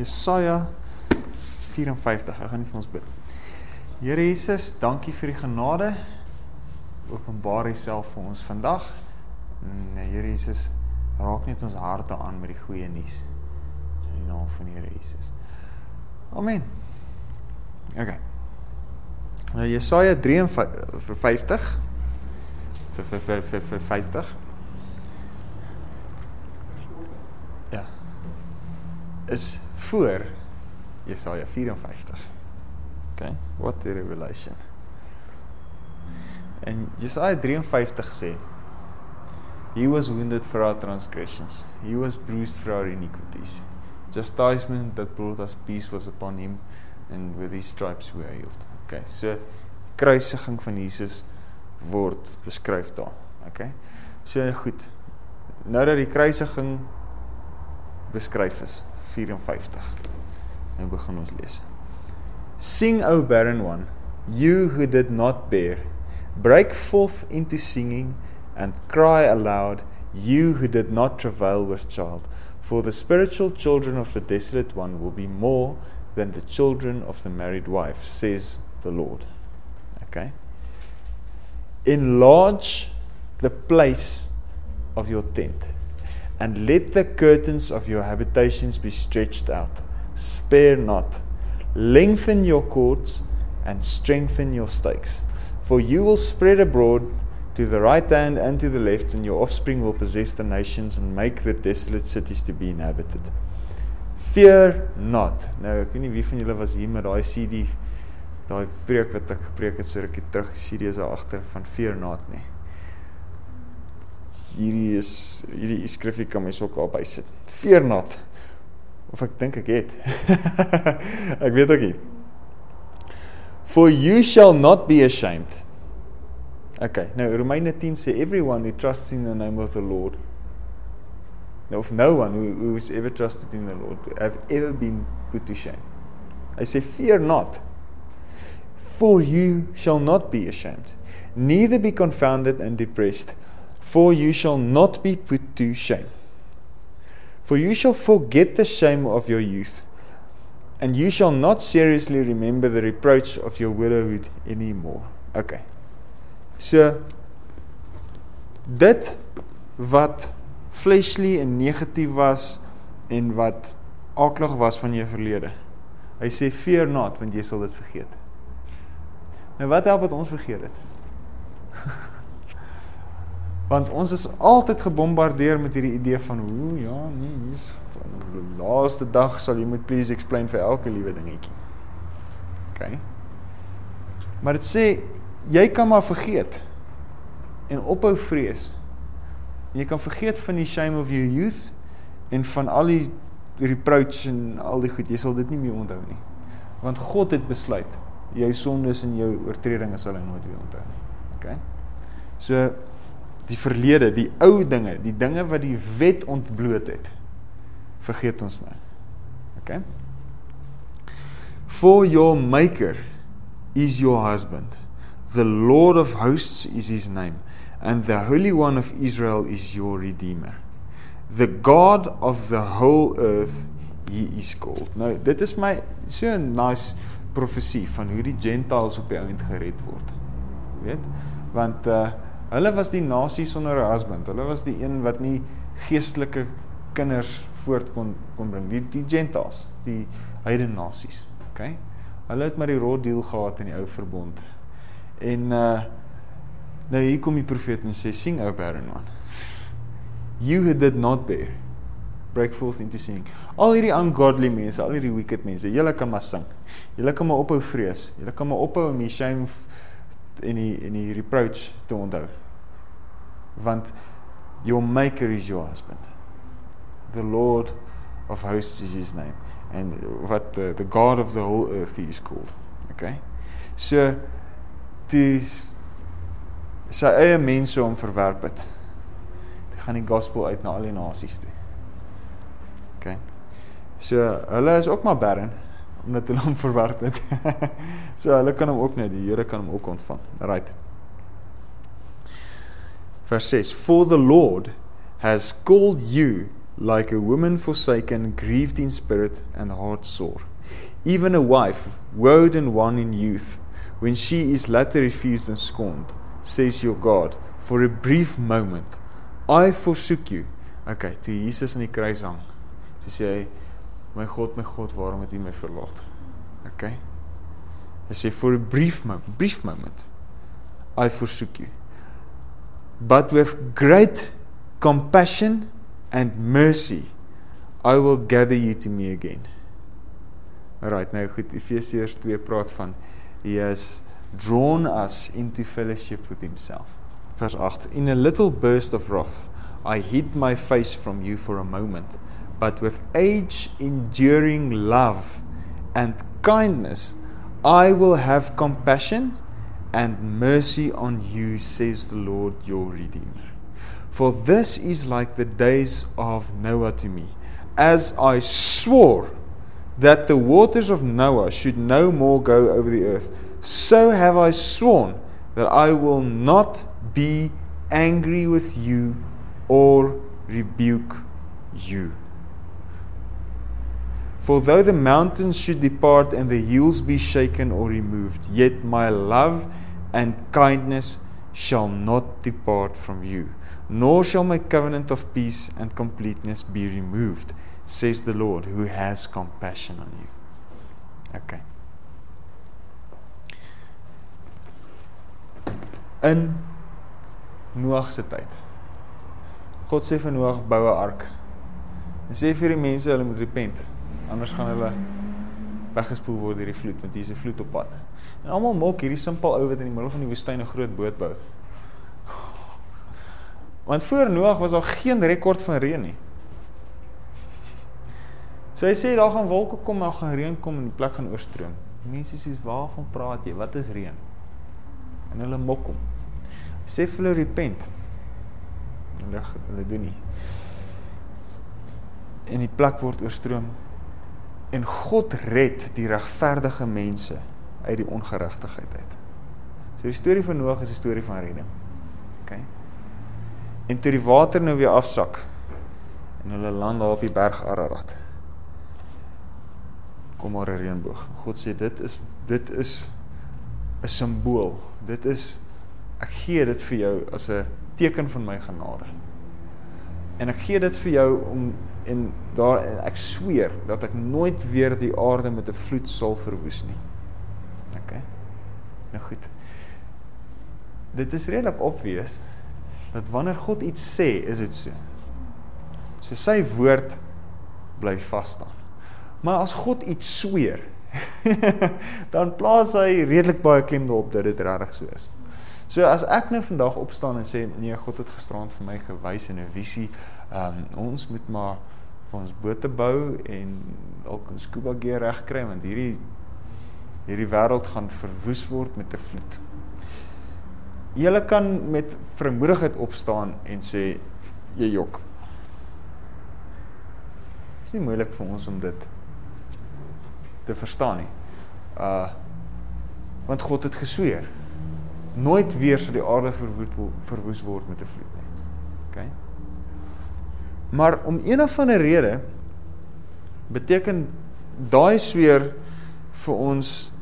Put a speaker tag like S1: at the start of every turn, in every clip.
S1: Jesaja 54. Ek gaan net vir ons bid. Here Jesus, dankie vir die genade. Openbaar Uself vir ons vandag. En Here Jesus, raak net ons harte aan met die goeie nuus. In die naam van die Here Jesus. Amen. OK. Nou Jesaja 53 vir vir vir vir, vir 50. Ja. Is voor Jesaja 54. Okay, what a revelation. En Jesaja 53 sê He was wounded for our transgressions. He was bruised for our iniquities. Chastisement that brought us peace was upon him and with his stripes we are healed. Okay, so kruisiging van Jesus word beskryf daar. Okay. So goed. Nou dat die kruisiging beskryf is 54. Nou begin ons lees. Sing o barren one, you who did not bear, break forth into singing and cry aloud, you who did not travail with child, for the spiritual children of the desolate one will be more than the children of the married wife, says the Lord. Okay? Enlarge the place of your tent, and let the curtains of your habitations be stretched out. Spare not. Lengthen your cords and strengthen your stakes. For you will spread abroad to the right hand and to the left, and your offspring will possess the nations and make the desolate cities to be inhabited. Fear not. Nou, ek weet nie wie van julle was hier met daai CD daai preek wat ek gepreek het so rukkie terug, CD is daar agter van fear not nie. Hierdie is hierdie skrifgie kan my sok op bysit. Fear not. Of ek dink ek het. ek weet ook nie. For you shall not be ashamed. Okay, nou Romeine 10 sê everyone who trusts in the name of the Lord no, of no one who, who has ever trusted in the Lord have ever been put to shame. Hy sê fear not. For you shall not be ashamed, neither be confounded and depressed, for you shall not be put to shame. For you shall forget the shame of your youth, and you shall not seriously remember the reproach of your widowhood anymore. Okay. So dit wat fleshly en negatief was en wat aklig was van jou verlede. Hy sê fear not want jy sal dit vergeet. Nou wat help dit ons vergeet dit? Want ons is altyd gebombardeer met hierdie idee van hoe ja, nee, hier's van die laaste dag sal jy moet please explain vir elke liewe dingetjie. OK. Maar dit sê jy kan maar vergeet en ophou vrees. Jy kan vergeet van die shame of your youth en van al die reproach en al die goed, jy sal dit nie meer onthou nie. Want God het besluit jou sondes en jou oortredinge sal hy nooit weer onthou nie. OK. So die verlede, die ou dinge, die dinge wat die wet ontbloot het, vergeet ons nou. OK? For your maker is your husband. The Lord of hosts is his name, and the Holy One of Israel is your redeemer. The God of the whole earth he is called. Nou, dit is my so 'n nice profesie van hoe die gentiles op die ount gered word. Weet? Want uh Hulle was die nasie sonder 'n husband. Hulle was die een wat nie geestelike kinders voort kon kon bring. Die, die Gentiles, die heidene nasies. OK? Hulle het maar die rot deel gehad in die ou verbond. En uh nou hier kom die profeet en sê sing ou barren man. You who did not bear break forth into singing. Al hierdie ungodly mense, al hierdie wicked mense, julle kan maar sing. Julle kan maar ophou vrees. Julle kan maar ophou om die shame en die en die reproach te onthou. Want your maker is your husband. The Lord of hosts is his name and what the the God of the whole earth he is called. Okay? So dis sy eie mense om verwerp het. Dit gaan die gospel uit na al die nasies toe. Okay. So hulle is ook maar barren omdat hulle hom verwerp het. so hulle kan hom ook net, die Here kan hom ook ontvang. Right. Vers 6: For the Lord has called you like a woman forsaken, grieved in spirit, and heart sore. Even a wife, woed and won in youth, when she is later refused and scorned, says your God, for a brief moment, I forsook you. Okay, toe Jesus in die kruis hang, toe sê hy, my God, my God, waarom het U my verlaat? Okay. Hy sê for a brief moment, brief moment, I forsook you. But with great compassion and mercy, I will gather you to me again. Alright, nou goed, Efesiërs 2 praat van he has drawn us into fellowship with himself. Vers 8. In a little burst of wrath, I hid my face from you for a moment, but with age enduring love and kindness, I will have compassion and mercy on you, says the Lord your Redeemer. For this is like the days of Noah to me, as I swore that the waters of Noah should no more go over the earth, so have I sworn that I will not be angry with you or rebuke you. For though the mountains should depart and the hills be shaken or removed, yet my love and kindness shall not depart from you, nor shall my covenant of peace and completeness be removed, says the Lord, who has compassion on you. Okay. In Noag se tyd. God sê vir Noag bou 'n ark. En sê vir die mense hulle moet repent, anders gaan hulle weggespoel word deur die vloed, want hier is 'n vloed op pad. En almal maak hierdie simpel ou wat in die middel van die woestyn 'n groot boot bou. Want voor Noag was daar geen rekord van reën nie. So hy sê daar gaan wolke kom, daar gaan reën kom en die plek gaan oorstroom. Mense sê, "Waarvan praat jy? Wat is reën?" En hulle mok hom. Sê vir hulle repent. Hulle hulle doen nie. En die plek word oorstroom. En God red die regverdige mense uit die ongeregtigheid uit. So die storie van Noag is 'n storie van redding. OK. En toe die water nou weer afsak en hulle land daar op die berg Ararat. Kom maar 'n reënboog. God sê dit is dit is 'n simbool. Dit is ek gee dit vir jou as 'n teken van my genade. En ek gee dit vir jou om en daar ek sweer dat ek nooit weer die aarde met 'n vloed sal verwoes nie. OK. Nou goed. Dit is redelik obvious dat wanneer God iets sê, is dit so. So sy woord bly vas staan. Maar as God iets sweer, dan plaas hy redelik baie klem daarop dat dit regtig so is. So as ek nou vandag opstaan en sê nee, God het gisterand vir my gewys in 'n visie, ehm um, ons moet maar vir ons bote bou en dalk 'n scuba gear regkry want hierdie hierdie wêreld gaan verwoes word met 'n vloed. Julle kan met vermoedigheid opstaan en sê jy jok. Dit is nie moeilik vir ons om dit te verstaan nie. Uh want God het gesweer nooit weer sal die aarde verwoed verwoes word met 'n vloed nie. Maar om een of ander rede beteken daai sweer vir ons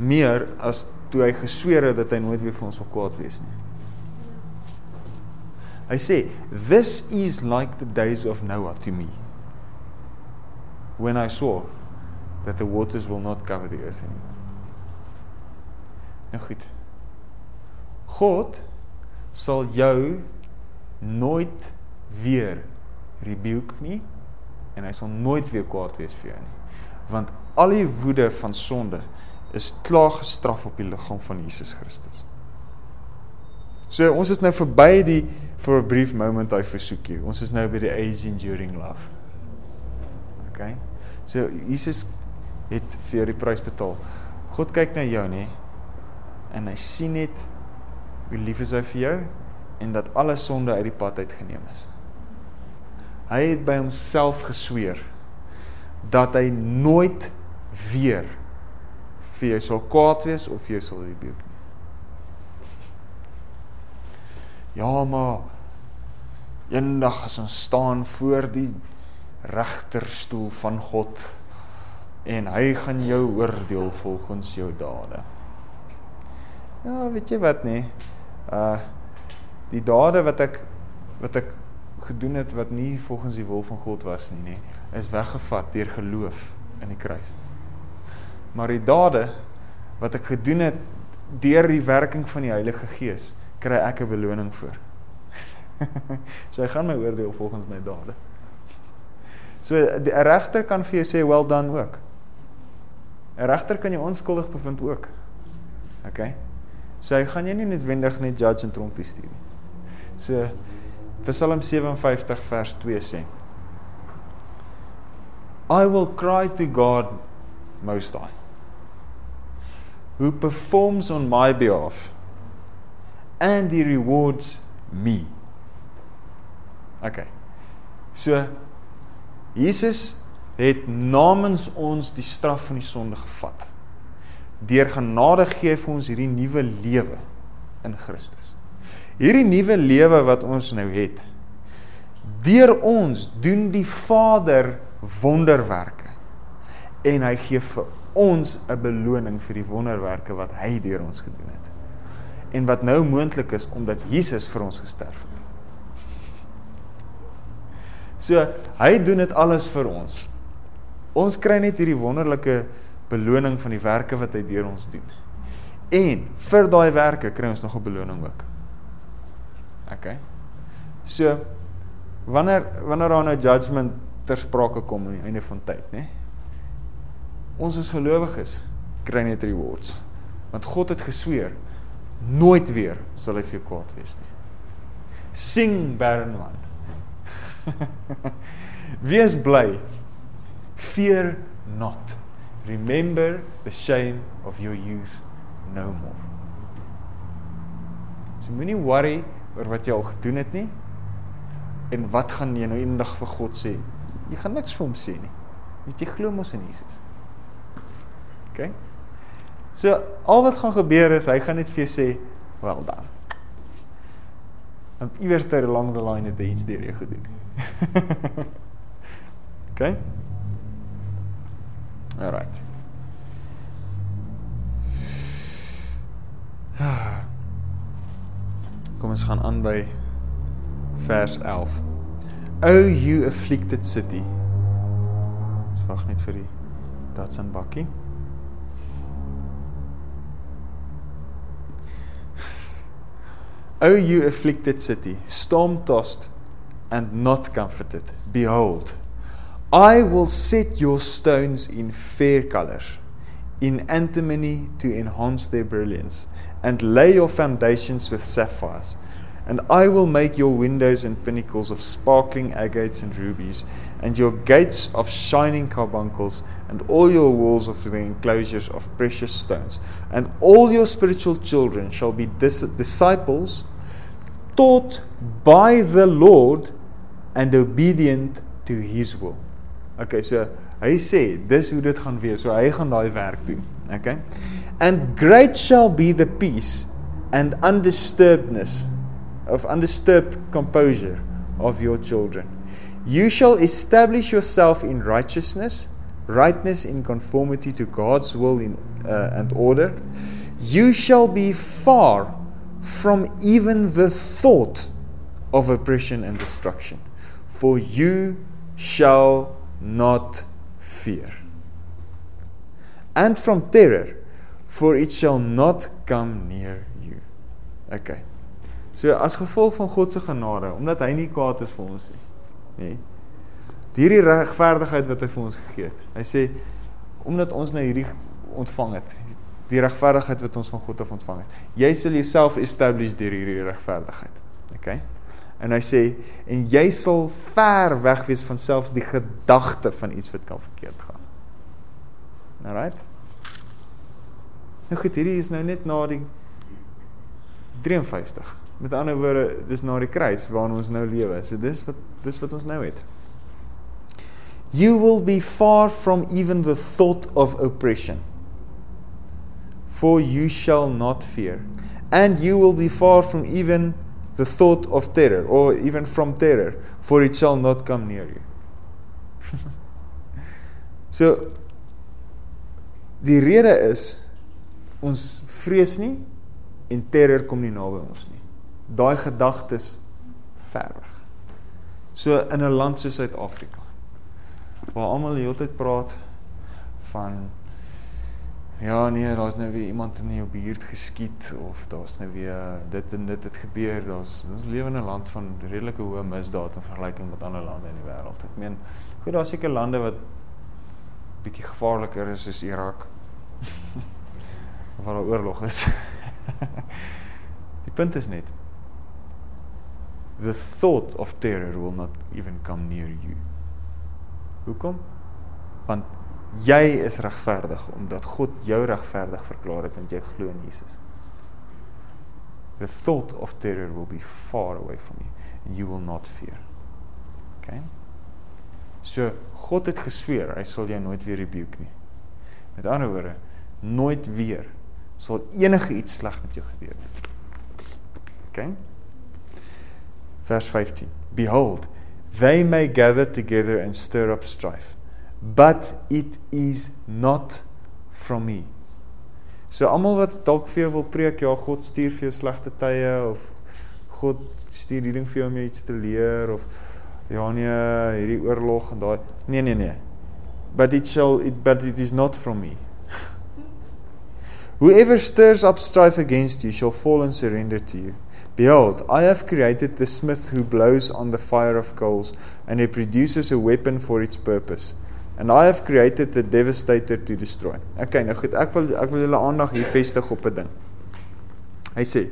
S1: meer as toe hy gesweer het dat hy nooit weer vir ons sal kwaad wees nie. Hy sê, "This is like the days of Noah to me when I swore that the waters will not cover the earth anymore." Nou goed. God sal jou nooit weer rebuke nie en hy sal nooit weer kwaad wees vir jou nie. Want al die woede van sonde is klaar gestraf op die liggaam van Jesus Christus. So ons is nou verby die for a brief moment I forsook you. Ons is nou by die age enduring love. Okay? So Jesus het vir jou die prys betaal. God kyk na jou nê en hy sien net hoe lief is hy vir jou en dat alle sonde uit die pad uitgeneem is. Hy het by homself gesweer dat hy nooit weer vir jou sal kwaad wees of vir jou sal rebuke nie. Ja, maar eendag as ons staan voor die regterstoel van God en hy gaan jou oordeel volgens jou dade. Ja, weet jy wat nê? Uh die dade wat ek wat ek gedoen het wat nie volgens die wil van God was nie, nê, is weggevat deur geloof in die kruis. Maar die dade wat ek gedoen het deur die werking van die Heilige Gees, kry ek 'n beloning vir. so hy gaan my oordeel volgens my dade. So 'n regter kan vir jou sê well done ook. 'n Regter kan jou onskuldig bevind ook. OK. So hy gaan jou nie noodwendig net judge en tronk toe stuur nie. So Psalm 57 vers 2 sê I will cry to God most high who performs on my behalf and he rewards me. Okay. So Jesus het namens ons die straf van die sonde gevat. Deur genade gee hy vir ons hierdie nuwe lewe in Christus. Hierdie nuwe lewe wat ons nou het. Deur ons doen die Vader wonderwerke. En hy gee vir ons 'n beloning vir die wonderwerke wat hy deur ons gedoen het. En wat nou moontlik is omdat Jesus vir ons gesterf het. So hy doen dit alles vir ons. Ons kry net hierdie wonderlike beloning van die werke wat hy deur ons doen. En vir daai werke kry ons nog 'n beloning ook. OK. So wanneer wanneer daar nou judgment ter sprake kom aan die einde van tyd, né? Ons as gelowiges kry net rewards. Want God het gesweer nooit weer sal hy vir jou kwaad wees nie. Sing one. Wees bly. Fear not. Remember the shame of your youth no more. So moenie worry oor wat jy al gedoen het nie. En wat gaan jy nou eendag vir God sê? Jy gaan niks vir hom sê nie. Want jy glo mos in Jesus. OK? So al wat gaan gebeur is hy gaan net vir jou sê, "Well done." Want iewers ter along the line het hy iets deur jou gedoen. okay? All right. Kom ons gaan aan by vers 11. O you afflicted city. Ons wag net vir die Datsun bakkie. O you afflicted city, storm tossed and not comforted. Behold, I will set your stones in fair colors, in antimony to enhance their brilliance, and lay your foundations with sapphires. And I will make your windows and pinnacles of sparkling agates and rubies, and your gates of shining carbuncles, and all your walls of the enclosures of precious stones. And all your spiritual children shall be dis- disciples taught by the Lord and obedient to his will. Okay, so hy sê dis hoe dit gaan wees. So hy gaan daai werk doen. Okay? And great shall be the peace and undisturbedness of undisturbed composure of your children. You shall establish yourself in righteousness, rightness in conformity to God's will in, uh, and order. You shall be far from even the thought of oppression and destruction for you shall not fear. And from terror, for it shall not come near you. Okay. So as gevolg van God se genade, omdat hy nie kwaad is vir ons nie, nê. Hierdie regverdigheid wat hy vir ons gegee het. Hy sê omdat ons nou hierdie ontvang het, die regverdigheid wat ons van God af ontvang het. Jy sal jouself establish deur hierdie regverdigheid. Okay? En hy sê en jy sal ver weg wees van selfs die gedagte van iets wat kan verkeerd gaan. Alright? Nou goed, hierdie is nou net na die 53. Met ander woorde, dis na die kruis waarin ons nou lewe. So dis wat dis wat ons nou het. You will be far from even the thought of oppression. For you shall not fear. And you will be far from even the thought of terror, or even from terror, for it shall not come near you. so die rede is ons vrees nie en terror kom nie naby ons nie. Daai gedagtes ver weg. So in 'n land soos Suid-Afrika waar almal die hele tyd praat van ja nee, daar's nou weer iemand in jou buurt geskiet of daar's nou weer dit en dit het gebeur. Daar's ons lewe in 'n land van redelike hoë misdaad in vergelyking met ander lande in die wêreld. Ek meen, goed, daar's seker lande wat bietjie gevaarliker is as Irak. waar daar oorlog is. die punt is net the thought of terror will not even come near you. Hoekom? Want jy is regverdig omdat God jou regverdig verklaar het want jy glo in Jesus. The thought of terror will be far away from you and you will not fear. Okay? So God het gesweer hy sal jou nooit weer rebuke nie. Met ander woorde, nooit weer sal enige iets sleg met jou gebeur nie. Okay? Vers 15. Behold, they may gather together and stir up strife but it is not from me. So almal wat dalk vir jou wil preek, ja, God stuur vir jou slegte tye of God stuur hierdie ding vir jou om jou iets te leer of ja nee, hierdie oorlog en daai nee nee nee. But it shall it but it is not from me. Whoever stirs up strife against you shall fall and surrender to you. Behold, I have created the smith who blows on the fire of coals and he produces a weapon for its purpose. And I have created the devastator to destroy. Okay, nou goed, ek wil ek wil julle aandag hier vestig op 'n ding. Hy sê,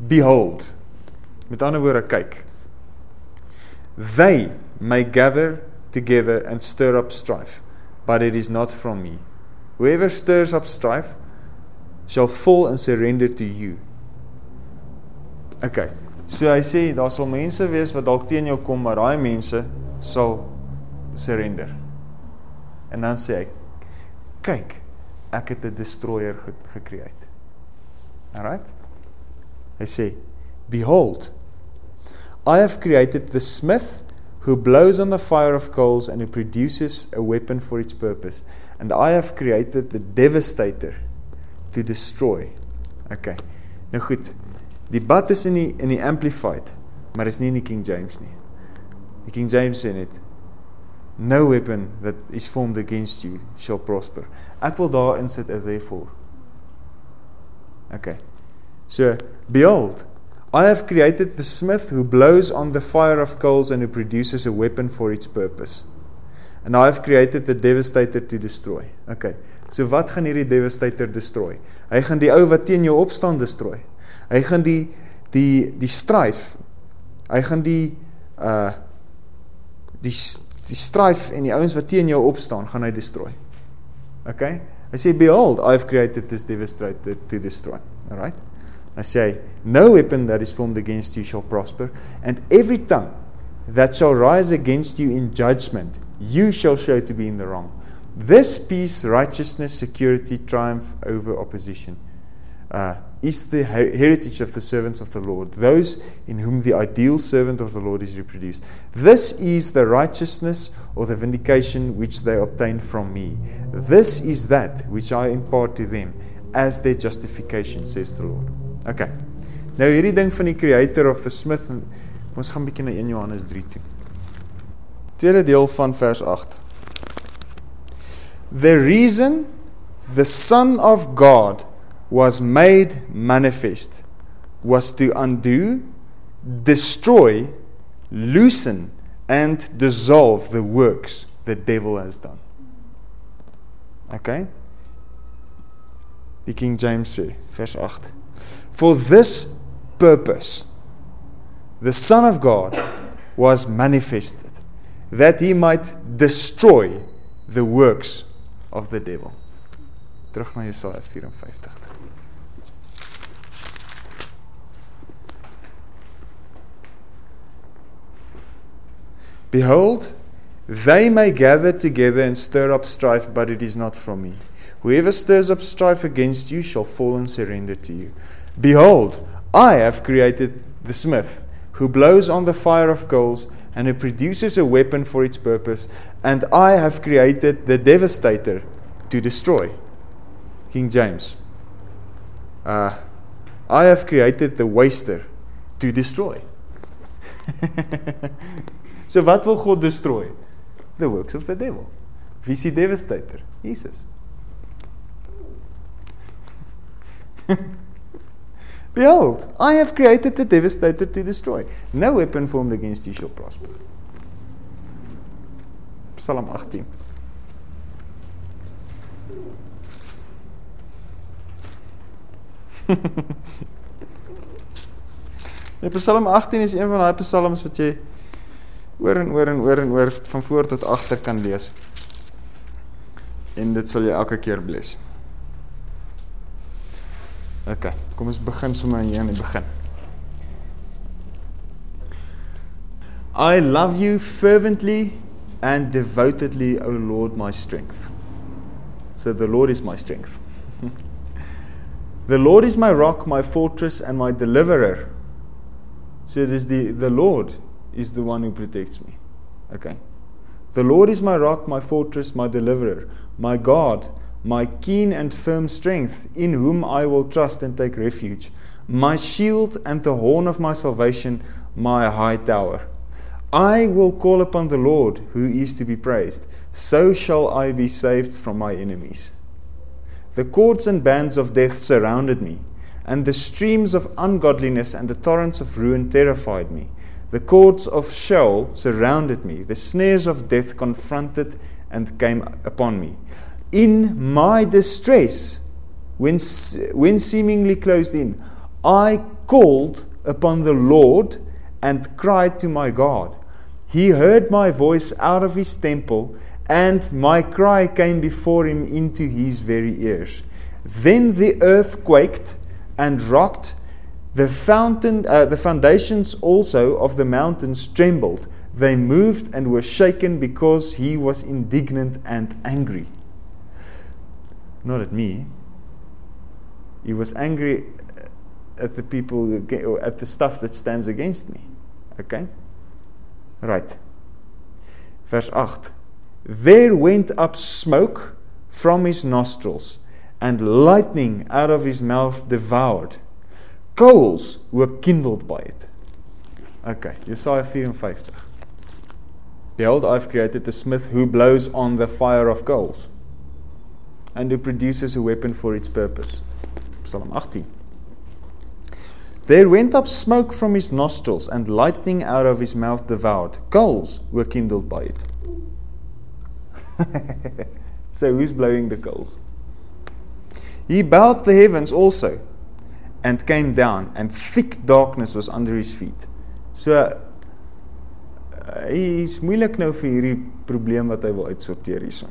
S1: behold. Met ander woorde, kyk. They may gather together and stir up strife, but it is not from me. Whoever stirs up strife shall fall and surrender to you. Okay. So hy sê daar sal mense wees wat dalk teen jou kom, maar daai mense sal surrender. En dan sê hy: "Kyk, ek het 'n destroyer gecreate." Alright? Hy sê: "Behold, I have created the smith who blows on the fire of coals and who produces a weapon for its purpose, and I have created the devastator to destroy." Okay. Nou goed. Die bad is in die in die amplified, maar is nie in die King James nie. Die King James sê net no weapon that is formed against you shall prosper. Ek wil daar insit as therefore. Okay. So, behold, I have created the smith who blows on the fire of coals and who produces a weapon for its purpose. And I have created the devastator to destroy. Okay. So wat gaan hierdie devastator destroy? Hy gaan die ou wat teen jou opstaan destroy. Hy gaan die die die strife. Hy gaan die uh die die strife en die ouens wat teen jou opstaan, gaan hy destroy. Okay? Hy sê behold, I've created this devastator to destroy. All right? I say, no weapon that is formed against you shall prosper, and every tongue that shall rise against you in judgment, you shall show to be in the wrong. This peace, righteousness, security triumph over opposition. Uh, is the heritage of the servants of the Lord, those in whom the ideal servant of the Lord is reproduced. This is the righteousness or the vindication which they obtain from me. This is that which I impart to them as their justification, says the Lord. Okay. Nou hierdie ding van die creator of the smith, ons gaan bietjie na 1 Johannes 3 toe. Tweede deel van vers 8. The reason the son of God was made manifest was to undo, destroy, loosen, and dissolve the works the devil has done. Okay? Die King James sê, vers 8. For this purpose the Son of God was manifested that he might destroy the works of the devil. Terug na Jesaja 54. Behold, they may gather together and stir up strife, but it is not from me. Whoever stirs up strife against you shall fall and surrender to you. Behold, I have created the smith, who blows on the fire of coals and who produces a weapon for its purpose, and I have created the devastator to destroy. King James. Uh, I have created the waster to destroy. so wat wil God destroy? The works of the devil. Wie is die devastator? Jesus. Behold, I have created the devastator to destroy. No weapon formed against you shall prosper. Psalm 18. Ja, Psalm 18 is een van daai psalms wat jy oor en oor en oor en oor van voor tot agter kan lees. En dit sal jy elke keer bless. OK, kom ons begin sommer hier aan die begin. I love you fervently and devotedly, O Lord, my strength. So the Lord is my strength. the Lord is my rock, my fortress, and my deliverer. So it is the, the Lord is the one who protects me. Okay. The Lord is my rock, my fortress, my deliverer, my God, my keen and firm strength, in whom I will trust and take refuge, my shield and the horn of my salvation, my high tower. I will call upon the Lord, who is to be praised. So shall I be saved from my enemies. The cords and bands of death surrounded me, and the streams of ungodliness and the torrents of ruin terrified me. The cords of Sheol surrounded me, the snares of death confronted and came upon me. In my distress, when, when seemingly closed in, I called upon the Lord and cried to my God. He heard my voice out of his temple, and my cry came before him into his very ears. Then the earth quaked and rocked. The fountain, uh, the foundations also of the mountains trembled. They moved and were shaken because he was indignant and angry. Not at me. He was angry at the people, at the stuff that stands against me. Okay? Right. Vers 8. There went up smoke from his nostrils, and lightning out of his mouth devoured. Coals were kindled by it. Okay, Jesaja 54. Behold, I've created the smith who blows on the fire of coals and who produces a weapon for its purpose. Psalm 18. There went up smoke from his nostrils, and lightning out of his mouth devoured. Coals were kindled by it. so, who's blowing the coals? He bowed the heavens also and came down, and thick darkness was under his feet. So, uh, hy is moeilik nou vir hierdie probleem wat hy wil uitsorteer hierson.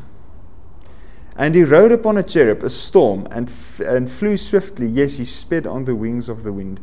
S1: And he rode upon a cherub, a storm, and, f- and flew swiftly. Yes, he sped on the wings of the wind.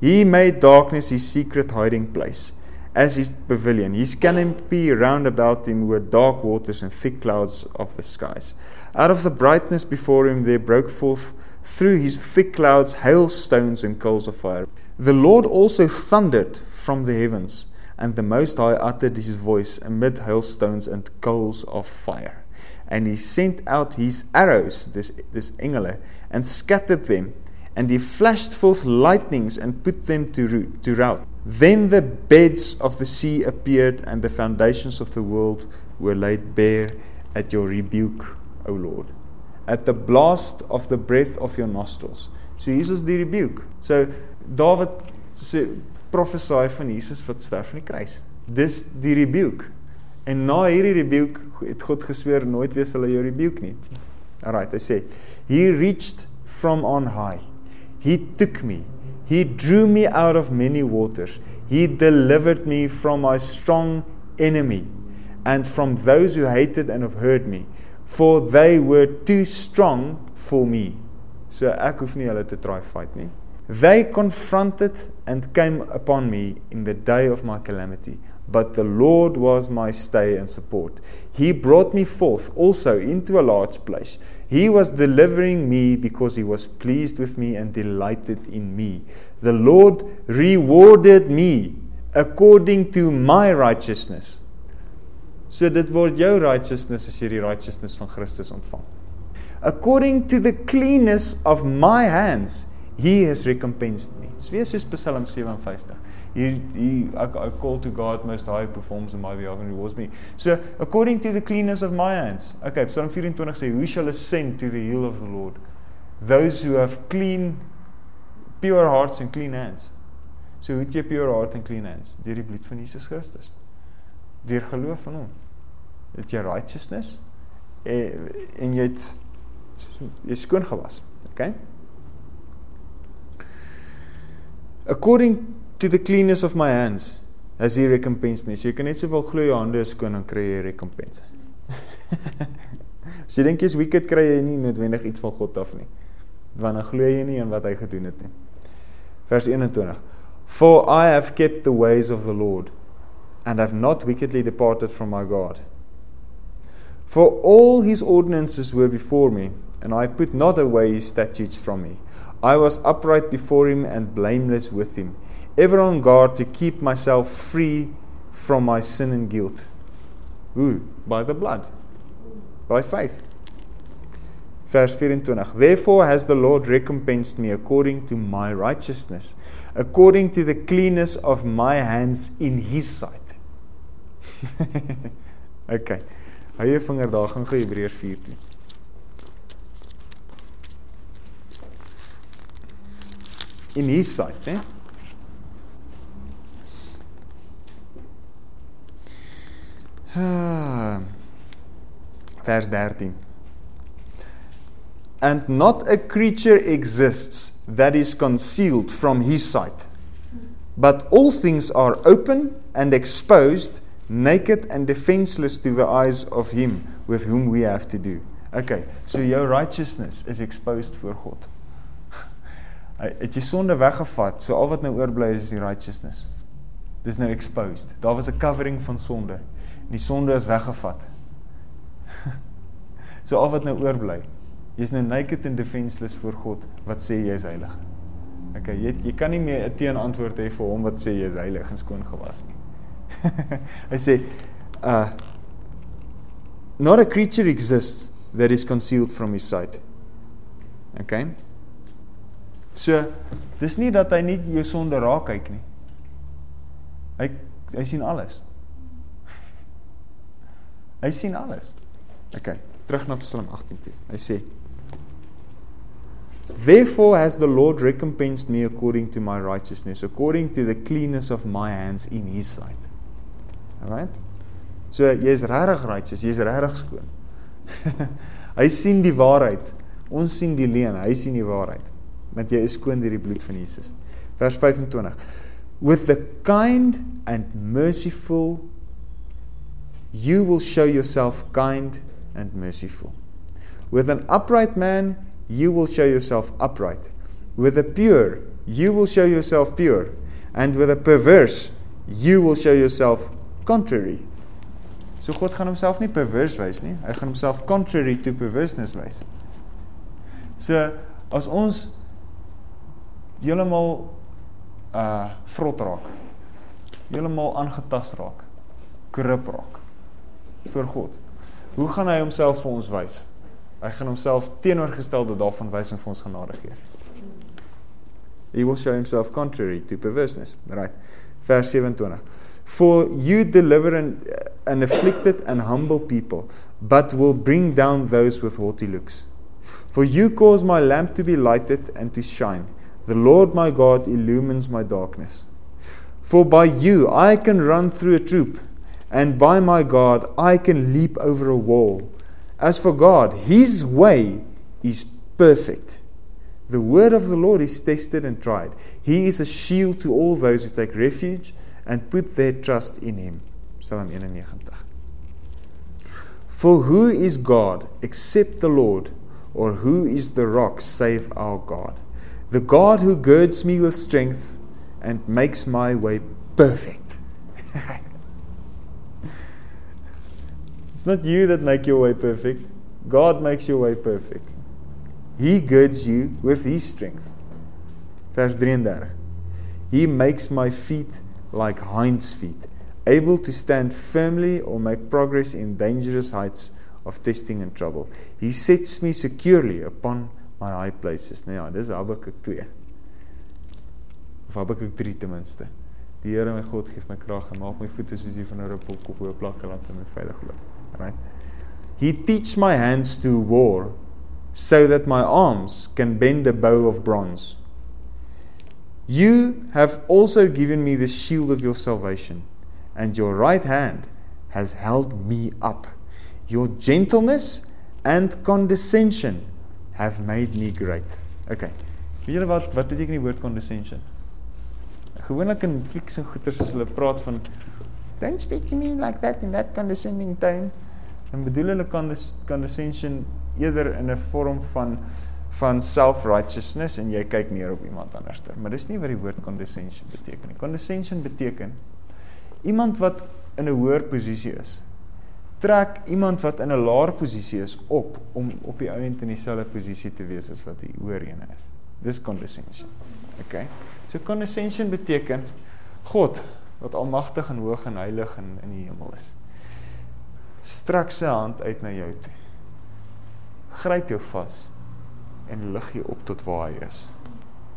S1: He made darkness his secret hiding place, as his pavilion. His canopy round about him were dark waters and thick clouds of the skies. Out of the brightness before him there broke forth through his thick clouds hailstones and coals of fire. The Lord also thundered from the heavens, and the Most High uttered his voice amid hailstones and coals of fire. And he sent out his arrows, this, this engele, and scattered them and he flashed forth lightnings and put them to, root, to rout. Then the beds of the sea appeared, and the foundations of the world were laid bare at your rebuke, O Lord, at the blast of the breath of your nostrils. So Jesus die rebuke. So David sê prophesy van Jesus wat sterf aan die kruis. Dis die rebuke. En na hierdie rebuke het God gesweer nooit weer sal hy jou rebuke nie. Alright, hy sê, he reached from on high He took me. He drew me out of many waters. He delivered me from my strong enemy and from those who hated and abhorred me, for they were too strong for me. So ek hoef nie hulle te try fight nie. They confronted and came upon me in the day of my calamity. But the Lord was my stay and support. He brought me forth also into a large place. He was delivering me because he was pleased with me and delighted in me. The Lord rewarded me according to my righteousness. So dit word jou righteousness as jy die righteousness van Christus ontvang. According to the cleanness of my hands, he has recompensed me. Dis weer soos Psalm 57. He, he I, I call to God most high performs in my behalf and rewards me. So according to the cleanness of my hands. Okay, Psalm 24 sê, who shall ascend to the hill of the Lord? Those who have clean pure hearts and clean hands. So hoe het jy pure heart and clean hands? Deur die bloed van Jesus Christus. Deur geloof in hom. Het jy righteousness en, en jy het jy skoon gewas. Okay? According to the cleanness of my hands has he recompensed me. So jy kan net sowel glo jou hande is skoon en kry jy recompense. As jy dink jy's wicked kry jy nie noodwendig iets van God af nie. Want dan glo jy nie in wat hy gedoen het nie. Vers 21. For I have kept the ways of the Lord and have not wickedly departed from my God. For all his ordinances were before me, and I put not away his statutes from me. I was upright before him and blameless with him ever on guard to keep myself free from my sin and guilt. Hoe? By the blood. By faith. Vers 24. Therefore has the Lord recompensed me according to my righteousness, according to the cleanness of my hands in his sight. okay. Hou jou vinger daar gaan gou Hebreërs 4 toe. In his sight, hè? Eh? Vers 13. And not a creature exists that is concealed from his sight, but all things are open and exposed, naked and defenseless to the eyes of him with whom we have to do. Okay, so your righteousness is exposed voor God. Het jy sonde weggevat, so al wat nou oorbly is die righteousness. Dis nou exposed. Daar was 'n covering van sonde. Die sonde is weggevat. so al wat nou oorbly, jy's nou naked and defenseless voor God wat sê jy is heilig. Okay, jy jy kan nie meer 'n teenantwoord hê vir hom wat sê jy is heilig en skoon gewas nie. Hy sê uh not a creature exists that is concealed from his sight. Okay? So, dis nie dat hy nie jou sonde raak kyk nie. Hy hy sien alles. Hy sien alles. OK, terug na Psalm 18 toe. Hy sê Therefore has the Lord recompensed me according to my righteousness, according to the cleanness of my hands in his sight. Alright? So jy's regtig righteous, jy's regtig skoon. hy sien die waarheid. Ons sien die leuen, hy sien die waarheid. Want jy is skoon deur die bloed van Jesus. Vers 25. With the kind and merciful you will show yourself kind and merciful. With an upright man, you will show yourself upright. With a pure, you will show yourself pure. And with a perverse, you will show yourself contrary. So God gaan homself nie perverse wys nie. Hy gaan homself contrary to perverseness wys. So as ons heeltemal uh vrot raak. Heeltemal aangetast raak. Korrup raak vir God. Hoe gaan hy homself vir ons wys? Hy gaan homself teenoorgestelde daarvan wys en vir ons genade gee. He will show himself contrary to perverseness. Right. Vers 27. For you deliver an, an afflicted and humble people, but will bring down those with haughty looks. For you cause my lamp to be lighted and to shine. The Lord my God illumines my darkness. For by you I can run through a troop and by my God, I can leap over a wall. As for God, His way is perfect. The word of the Lord is tested and tried. He is a shield to all those who take refuge and put their trust in Him. Psalm 91. For who is God except the Lord, or who is the rock save our God? The God who girds me with strength and makes my way perfect. It's not you that make your way perfect. God makes your way perfect. He girds you with his strength. Vers 33. He makes my feet like hinds feet, able to stand firmly or make progress in dangerous heights of testing and trouble. He sets me securely upon my high places. Nou ja, dis Habakuk 2. Of Habakuk 3 ten minste. Die Here my God gee my krag en maak my voete soos die van 'n ruppelkop op 'n plek laat my veilig loop. Right? He teach my hands to war so that my arms can bend a bow of bronze. You have also given me the shield of your salvation, and your right hand has held me up. Your gentleness and condescension have made me great. Okay. Weet julle wat wat beteken die woord condescension? Gewoonlik in flieks en goeters as hulle praat van don't speak to me like that in that condescending tone, dan bedoel hulle condescension eerder in 'n vorm van van self-righteousness en jy kyk neer op iemand anderster. Maar dis nie wat die woord condescension beteken nie. Condescension beteken iemand wat in 'n hoër posisie is trek iemand wat in 'n laer posisie is op om op die ount in dieselfde posisie te wees as wat die hoër een is. Dis condescension. Okay. So condescension beteken God wat almagtig en hoog en heilig in in die hemel is. Strek sy hand uit na jou toe. Gryp jou vas en lig jou op tot waar hy is.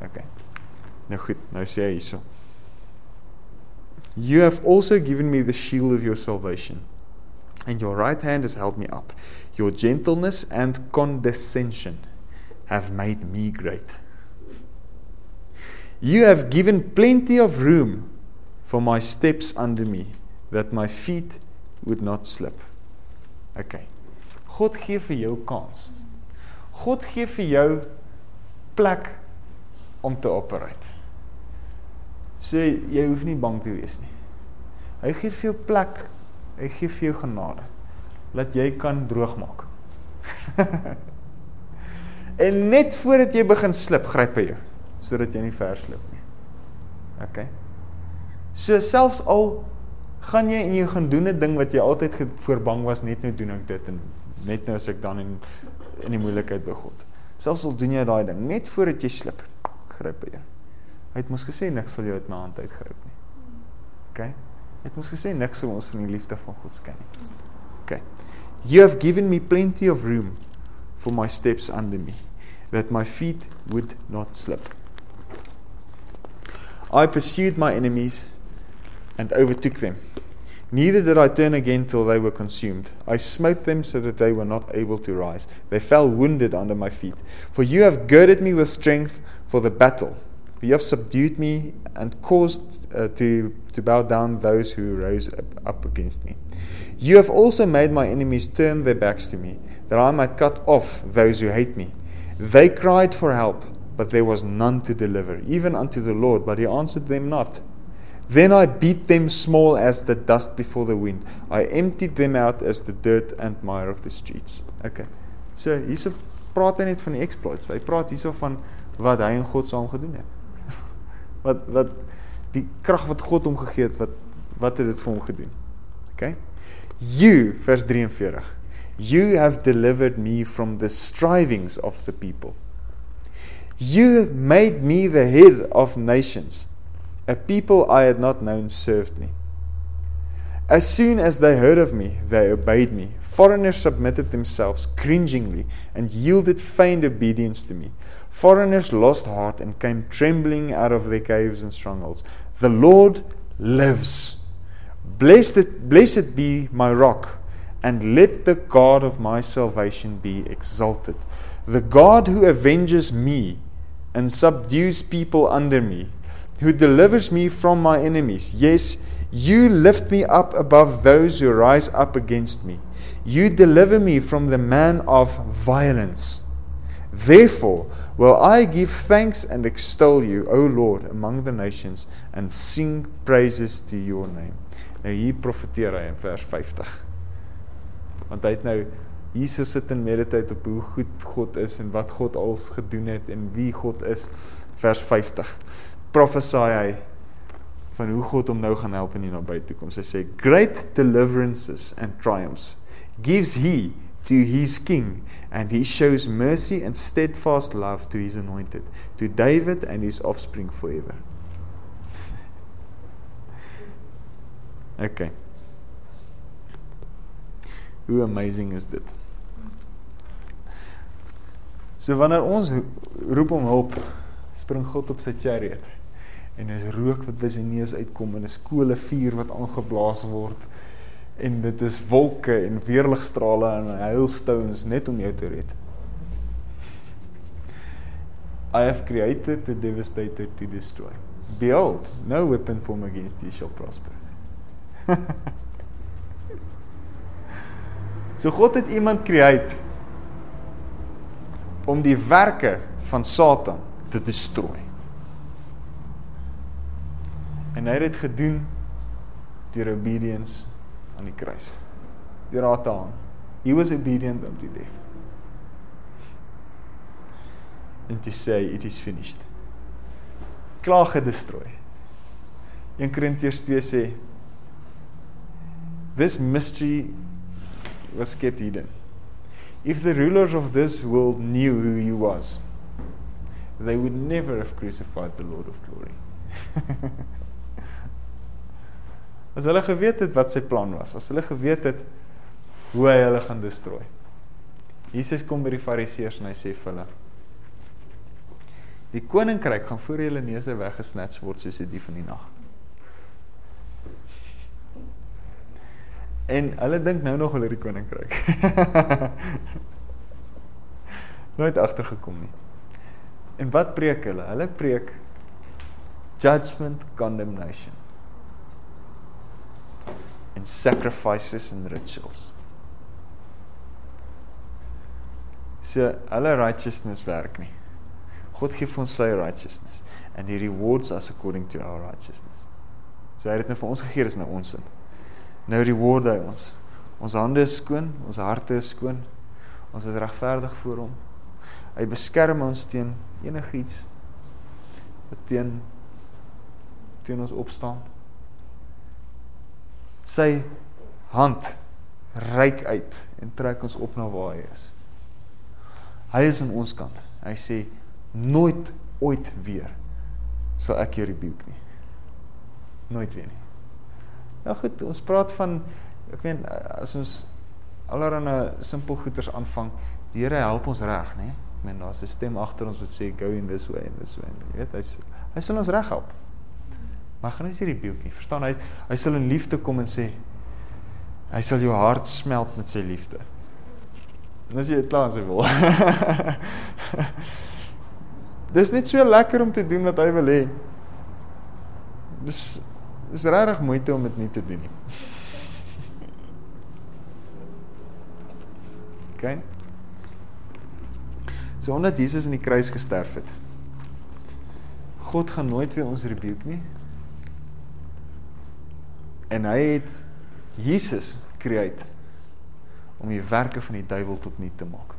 S1: Okay. Nou goed, nou sê hy hierso. You have also given me the shield of your salvation and your right hand has held me up. Your gentleness and condescension have made me great. You have given plenty of room for my steps under me, that my feet would not slip. Okay. God gee vir jou kans. God gee vir jou plek om te operate. So jy hoef nie bang te wees nie. Hy gee vir jou plek Hy gee vir jou genade dat jy kan droog maak. en net voordat jy begin slip, gryp hy jou sodat jy nie verslip nie. OK. So selfs al gaan jy en jy gaan doen 'n ding wat jy altyd voorbang was net nou doen ek dit en net nou as ek dan in in die moeilikheid God. Selfs al doen jy daai ding net voordat jy slip, gryp hy jou. Hy het mos gesê niks sal jou uit my hand uitgryp nie. OK. Het mos gesê niks sou ons van die liefde van God skei nie. Okay. You have given me plenty of room for my steps under me that my feet would not slip. I pursued my enemies and overtook them. Neither did I turn again till they were consumed. I smote them so that they were not able to rise. They fell wounded under my feet. For you have girded me with strength for the battle. You have subdued me and caused uh, to, to bow down those who rose up against me. You have also made my enemies turn their backs to me, that I might cut off those who hate me. They cried for help, but there was none to deliver, even unto the Lord, but he answered them not. Then I beat them small as the dust before the wind. I emptied them out as the dirt and mire of the streets. Okay. So hierso praat hy net van die exploits. Hy praat hierso van wat hy en God saam gedoen het wat wat die krag wat God hom gegee het wat wat het dit vir hom gedoen. Okay? You vers 43. You have delivered me from the strivings of the people. You made me the head of nations. A people I had not known served me. As soon as they heard of me, they obeyed me. Foreigners submitted themselves cringingly and yielded feigned obedience to me. Foreigners lost heart and came trembling out of their caves and strongholds. The Lord lives. Blessed, blessed be my rock, and let the God of my salvation be exalted. The God who avenges me and subdues people under me, who delivers me from my enemies. Yes, you lift me up above those who rise up against me. You deliver me from the man of violence. Therefore, will I give thanks and extol you, O Lord, among the nations, and sing praises to your name. Nou hier profeteer hy in vers 50. Want hy het nou Jesus sit en mediteer op hoe goed God is en wat God als gedoen het en wie God is. Vers 50. Profesaai hy van hoe God hom nou gaan help in die nabye toekoms. Hy sê great deliverances and triumphs gives he to his king, and he shows mercy and steadfast love to his anointed, to David and his offspring forever. Okay. Hoe amazing is dit? So wanneer ons roep om hulp, spring God op sy chariot en is rook wat by sy neus uitkom en 'n skole vuur wat aangeblaas word en dit is wolke en weerligstrale en hailstones net om jou te red. I have created a devastator to destroy. Behold, no weapon formed against you shall prosper. so God het iemand create om die werke van Satan te destrooi. En hy het dit gedoen deur obedience aan die kruis. Deur haar te hang. He was obedient unto death. And to say it is finished. Klaar gedestrooi. 1 Korintiërs 2 sê This mystery was kept hidden. If the rulers of this world knew who he was, they would never have crucified the Lord of glory. as hulle geweet het wat sy plan was, as hulle geweet het hoe hy hulle gaan destrooi. Jesus kom by die Fariseërs en hy sê vir hulle: Die koninkryk gaan voor julle neuse weggesnats word soos 'n dief in die nag. En hulle dink nou nog hulle die koninkryk. Nooit agtergekom nie. En wat preek hulle? Hulle preek judgment condemnation and sacrifices and rituals. So hulle righteousness werk nie. God gee vir ons sy righteousness and he rewards us according to our righteousness. So hy het dit nou vir ons gegee, is nou ons sin. Nou reward hy ons. Ons hande is skoon, ons harte is skoon. Ons is regverdig voor hom. Hy beskerm ons teen enigiets wat teen teen ons opstaan. Sy hand reik uit en trek ons op na waar hy is. Hy is aan ons kant. Hy sê nooit ooit weer sal ek jou rebuke nie. Nooit weer nie. Ja goed, ons praat van ek meen as ons allerlei simpel goeders aanvang, die Here help ons reg, né? Ek meen daar's 'n stem agter ons wat sê go in this way and this way. Jy weet, hy's hy sal ons reg help. Maar gaan nie hierdie beeltjie, verstaan hy? Hy sal in liefde kom en sê hy sal jou hart smelt met sy liefde. En as jy dit klaar sê wil. Dis net so lekker om te doen wat hy wil hê. Dis is regtig moeite om dit nie te doen nie. OK. So omdat Jesus in die kruis gesterf het. God gaan nooit weer ons rebuke nie. En hy het Jesus create om die werke van die duiwel tot nul te maak.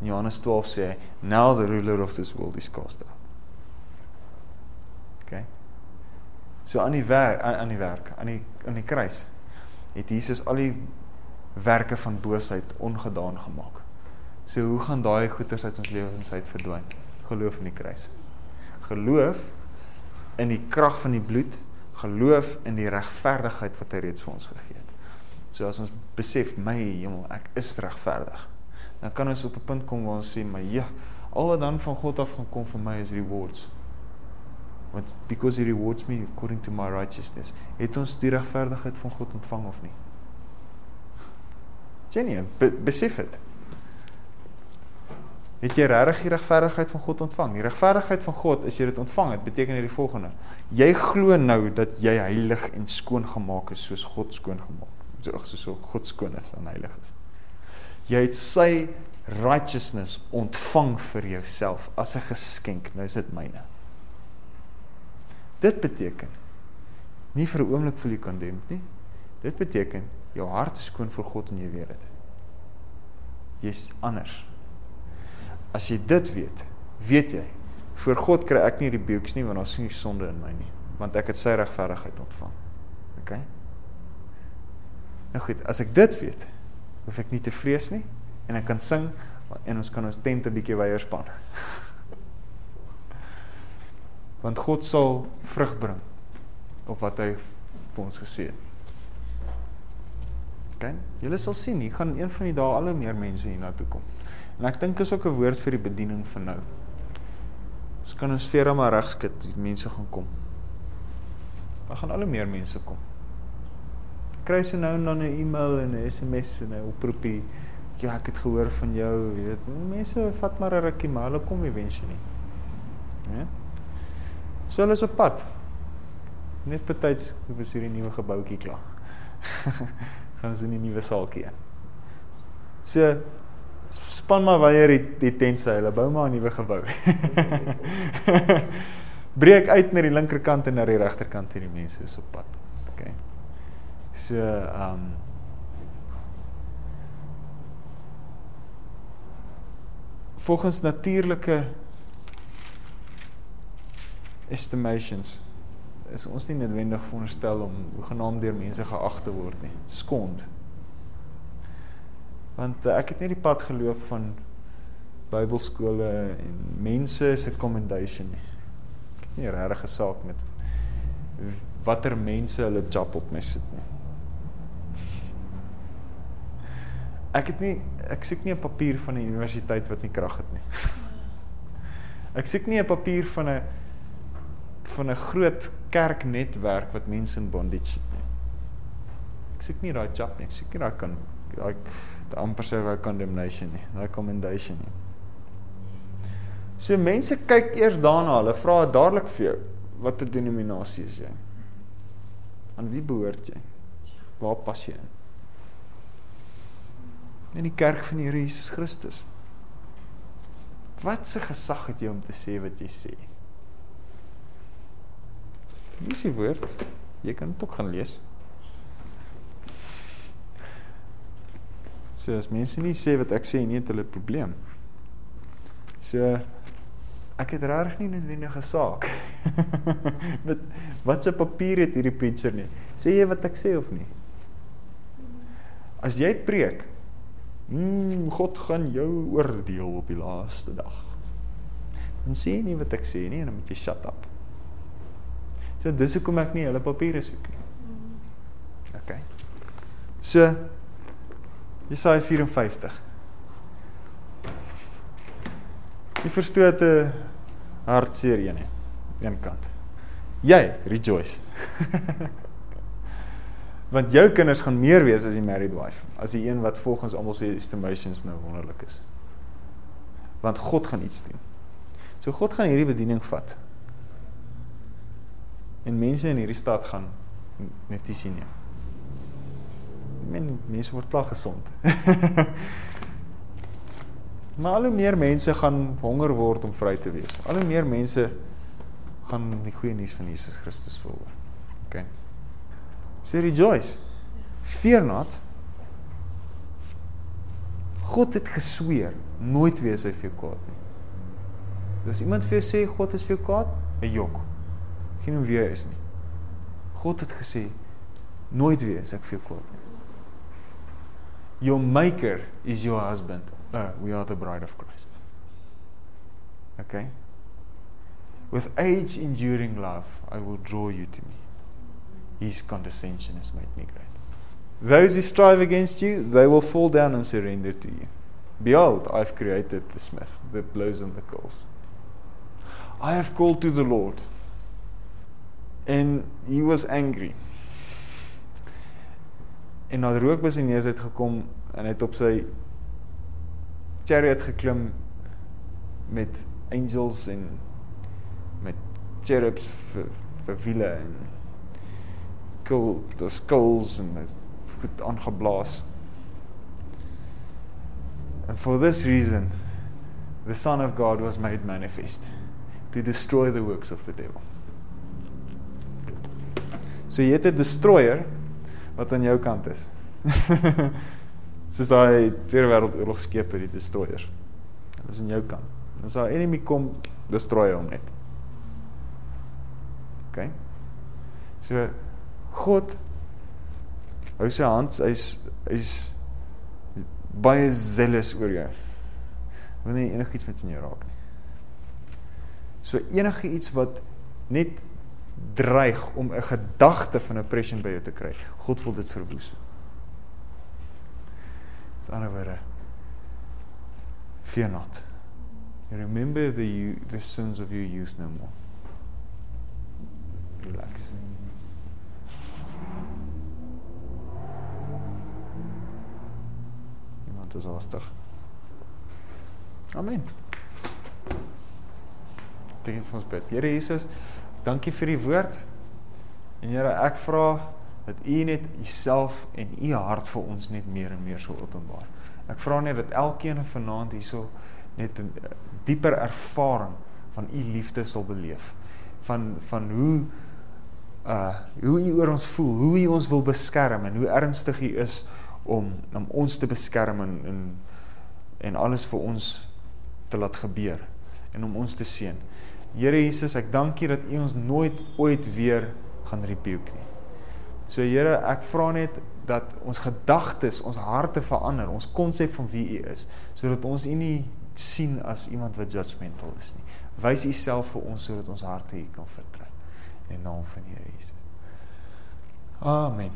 S1: In Johannes 12 sê hy, "Now the ruler of this world is cast out." Okay. So aan die werk aan, aan die werk, aan die aan die kruis het Jesus al die werke van boosheid ongedaan gemaak. So hoe gaan daai goeters uit ons lewens uit verdwyn? Geloof in die kruis. Geloof in die krag van die bloed, geloof in die regverdigheid wat hy reeds vir ons gegee het. So as ons besef my hemel, ek is regverdig. Dan kan ons op 'n punt kom waar ons sê, "Maar ja, al wat dan van God af gaan kom vir my is rewards." want because he rewards me according to my righteousness het ons die regverdigheid van God ontvang of nie Jenny be besef dit het jy regtig die regverdigheid van God ontvang die regverdigheid van God as jy dit ontvang het beteken dit die volgende jy glo nou dat jy heilig en skoon gemaak is soos God skoon gemaak so soos so God skoon is en heilig is jy het sy righteousness ontvang vir jouself as 'n geskenk nou is dit myne Dit beteken nie vir 'n oomblik voel jy condemned nie. Dit beteken jou hart is skoon voor God en jy weet dit. Jy's anders. As jy dit weet, weet jy, voor God kry ek nie rebukes nie want daar sien nie sonde in my nie, want ek het sy regverdigheid ontvang. OK? Nou goed, as ek dit weet, hoef ek nie te vrees nie en ek kan sing en ons kan ons tent 'n bietjie weier span. Want God sal vrug bring op wat hy vir ons gesê het. OK? Julle sal sien, hier gaan een van die dae al hoe meer mense hiernatoe kom. En ek dink is ook 'n woord vir die bediening van nou. Ons kan ons vere maar regskit, mense gaan kom. Daar gaan al hoe meer mense kom. Kry sy nou dan 'n e-mail en 'n SMS en 'n oproepie. Ja, ek het gehoor van jou, jy weet. Mense vat maar 'n rukkie, maar hulle kom eventually. Ja. So hulle is op pad. Net betyds is hierdie nuwe gebouetjie klaar. gaan ons in die nuwe saaltjie in. So span maar weier die, die tentse, hulle bou maar 'n nuwe gebou. Breek uit na die linkerkant en na die regterkant hierdie mense is op pad. OK. So ehm um, volgens natuurlike estimations is ons nie noodwendig veronderstel om genaamd deur mense geag te word nie. Skond. Want uh, ek het net die pad geloop van Bybelskole en mense se commendation nie. Ek het nie regtig 'n saak met watter mense hulle job op my sit nie. Ek het nie ek soek nie 'n papier van 'n universiteit wat nie krag het nie. Ek soek nie 'n papier van 'n van 'n groot kerknetwerk wat mense in bondage sit nie. Ek soek nie daai job nie, ek soek nie daai kan daai amper sê daai condemnation nie, daai commendation nie. So mense kyk eers daarna, hulle vra dadelik vir jou, watter denominasie is jy? Aan wie behoort jy? Waar pas jy in? In die kerk van die Here Jesus Christus. Wat se gesag het jy om te sê wat jy sê? Hier is die woord. Jy kan dit ook gaan lees. So as mense nie sê wat ek sê nie, het hulle 'n probleem. So ek het regtig nie noodwendig 'n saak. met wat se papier het hierdie preacher nie? Sê jy wat ek sê of nie? As jy preek, mm, God gaan jou oordeel op die laaste dag. Dan sê jy nie wat ek sê nie en dan moet jy shut up. So dis hoekom ek nie hulle papiere soek nie. OK. So Jesaja 54. Jy verstoot 'n hartseer een nie. Een kant. Jy rejoice. Want jou kinders gaan meer wees as die married wife, as die een wat volgens almal se estimations nou wonderlik is. Want God gaan iets doen. So God gaan hierdie bediening vat en mense in hierdie stad gaan net nie sien nie. Men mense word klaar gesond. maar al hoe meer mense gaan honger word om vry te wees. Al hoe meer mense gaan die goeie nuus van Jesus Christus wil hoor. Okay. Say rejoice. Fear not. God het gesweer nooit weer sy vir jou kwaad nie. As iemand vir jou sê God is vir jou kwaad, 'n jok geen hoe wie is nie. God het gesê nooit weer as ek vir jou kwaad nie. Your maker is your husband. Uh, we are the bride of Christ. Okay? With age enduring love, I will draw you to me. His condescension has made me great. Those who strive against you, they will fall down and surrender to you. Behold, I've created the smith that blows on the coals. I have called to the Lord and he was angry. En na rookbus en neus het gekom en het op sy chariot geklim met angels en met cherubs vir, vir wiele en cool the skulls en met goed aangeblaas. And for this reason the son of God was made manifest to destroy the works of the devil. So jy het 'n destroyer wat aan jou kant is. Soos daai Tweede Wêreldoorlog skepe, die destroyers. Dit is aan jou kant. As daai enemy kom, destroy hom net. OK. So God hou sy hand, hy's hy's baie zealous oor jou. Wil nie enigiets met jou raak nie. So enige iets wat net dreig om 'n gedagte van oppression by jou te kry. God wil dit verwoes. Met ander woorde, fear not. You remember the the sins of your youth no more. Relax. Iemand is haastig. Amen. Dit is ons bid. Here Jesus, dankie vir die woord. En Here, ek vra dat U net Uself en U hart vir ons net meer en meer sal openbaar. Ek vra net dat elkeen vanaand hierso net 'n dieper ervaring van U liefde sal beleef. Van van hoe uh hoe U oor ons voel, hoe U ons wil beskerm en hoe ernstig U is om om ons te beskerm en en, en alles vir ons te laat gebeur en om ons te seën. Here Jesus, ek dank U dat U ons nooit ooit weer gaan rebuke nie. So Here, ek vra net dat ons gedagtes, ons harte verander, ons konsep van wie U is, sodat ons U nie sien as iemand wat judgmental is nie. Wys U self vir ons sodat ons harte U kan vertrou. In naam van die Here Jesus. Amen.